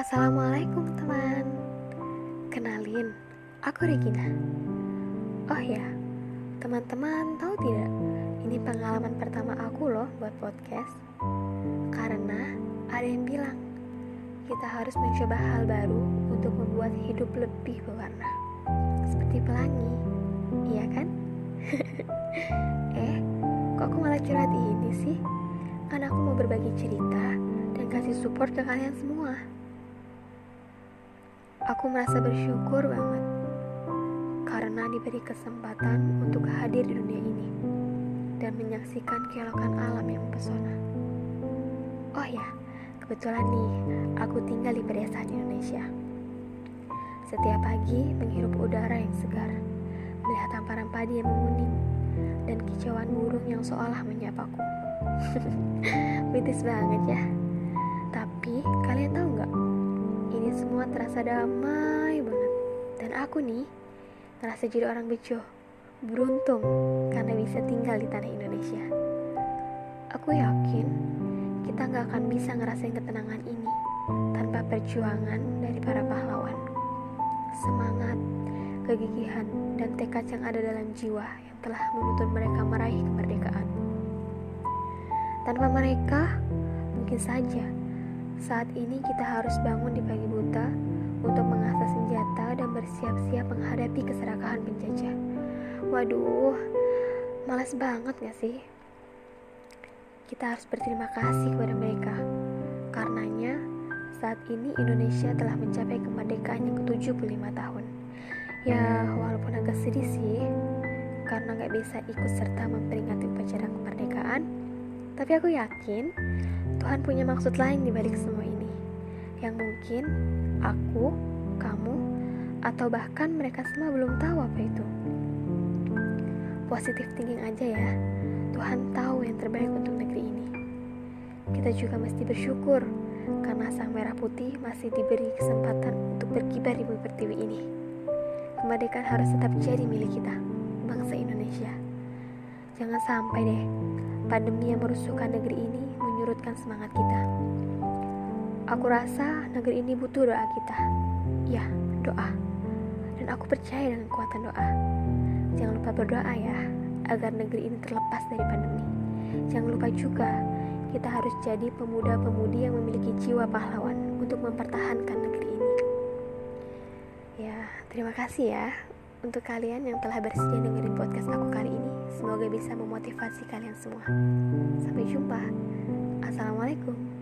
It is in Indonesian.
Assalamualaikum teman Kenalin, aku Regina Oh ya, teman-teman tahu tidak Ini pengalaman pertama aku loh buat podcast Karena ada yang bilang Kita harus mencoba hal baru untuk membuat hidup lebih berwarna Seperti pelangi, iya kan? eh, kok aku malah curhat ini sih? Kan aku mau berbagi cerita dan kasih support ke kalian semua. Aku merasa bersyukur banget karena diberi kesempatan untuk hadir di dunia ini dan menyaksikan keelokan alam yang mempesona. Oh ya, kebetulan nih aku tinggal di pedesaan Indonesia. Setiap pagi menghirup udara yang segar, melihat hamparan padi yang menguning, dan kicauan burung yang seolah menyapaku. Mitis banget ya. Tapi kalian tahu nggak? Ini semua terasa damai banget. Dan aku nih ngerasa jadi orang bejo, beruntung karena bisa tinggal di tanah Indonesia. Aku yakin kita nggak akan bisa ngerasain ketenangan ini tanpa perjuangan dari para pahlawan. Semangat, kegigihan, dan tekad yang ada dalam jiwa yang telah menuntun mereka meraih kemerdekaan. Tanpa mereka, mungkin saja saat ini kita harus bangun di pagi buta untuk mengasah senjata dan bersiap-siap menghadapi keserakahan penjajah. Waduh, malas banget gak sih? Kita harus berterima kasih kepada mereka. Karenanya, saat ini Indonesia telah mencapai kemerdekaan yang ke-75 tahun. Ya, walaupun agak sedih sih, karena gak bisa ikut serta memperingati upacara kemerdekaan, tapi aku yakin Tuhan punya maksud lain di balik semua ini. Yang mungkin aku, kamu, atau bahkan mereka semua belum tahu apa itu. Positif thinking aja ya. Tuhan tahu yang terbaik untuk negeri ini. Kita juga mesti bersyukur karena sang merah putih masih diberi kesempatan untuk berkibar di bumi pertiwi ini. Kemerdekaan harus tetap jadi milik kita, bangsa Indonesia. Jangan sampai deh pandemi yang merusuhkan negeri ini menyurutkan semangat kita. Aku rasa negeri ini butuh doa kita. Ya, doa. Dan aku percaya dengan kekuatan doa. Jangan lupa berdoa ya, agar negeri ini terlepas dari pandemi. Jangan lupa juga, kita harus jadi pemuda-pemudi yang memiliki jiwa pahlawan untuk mempertahankan negeri ini. Ya, terima kasih ya untuk kalian yang telah bersedia dengerin podcast aku kali ini. Semoga bisa memotivasi kalian semua. Sampai jumpa. Assalamualaikum.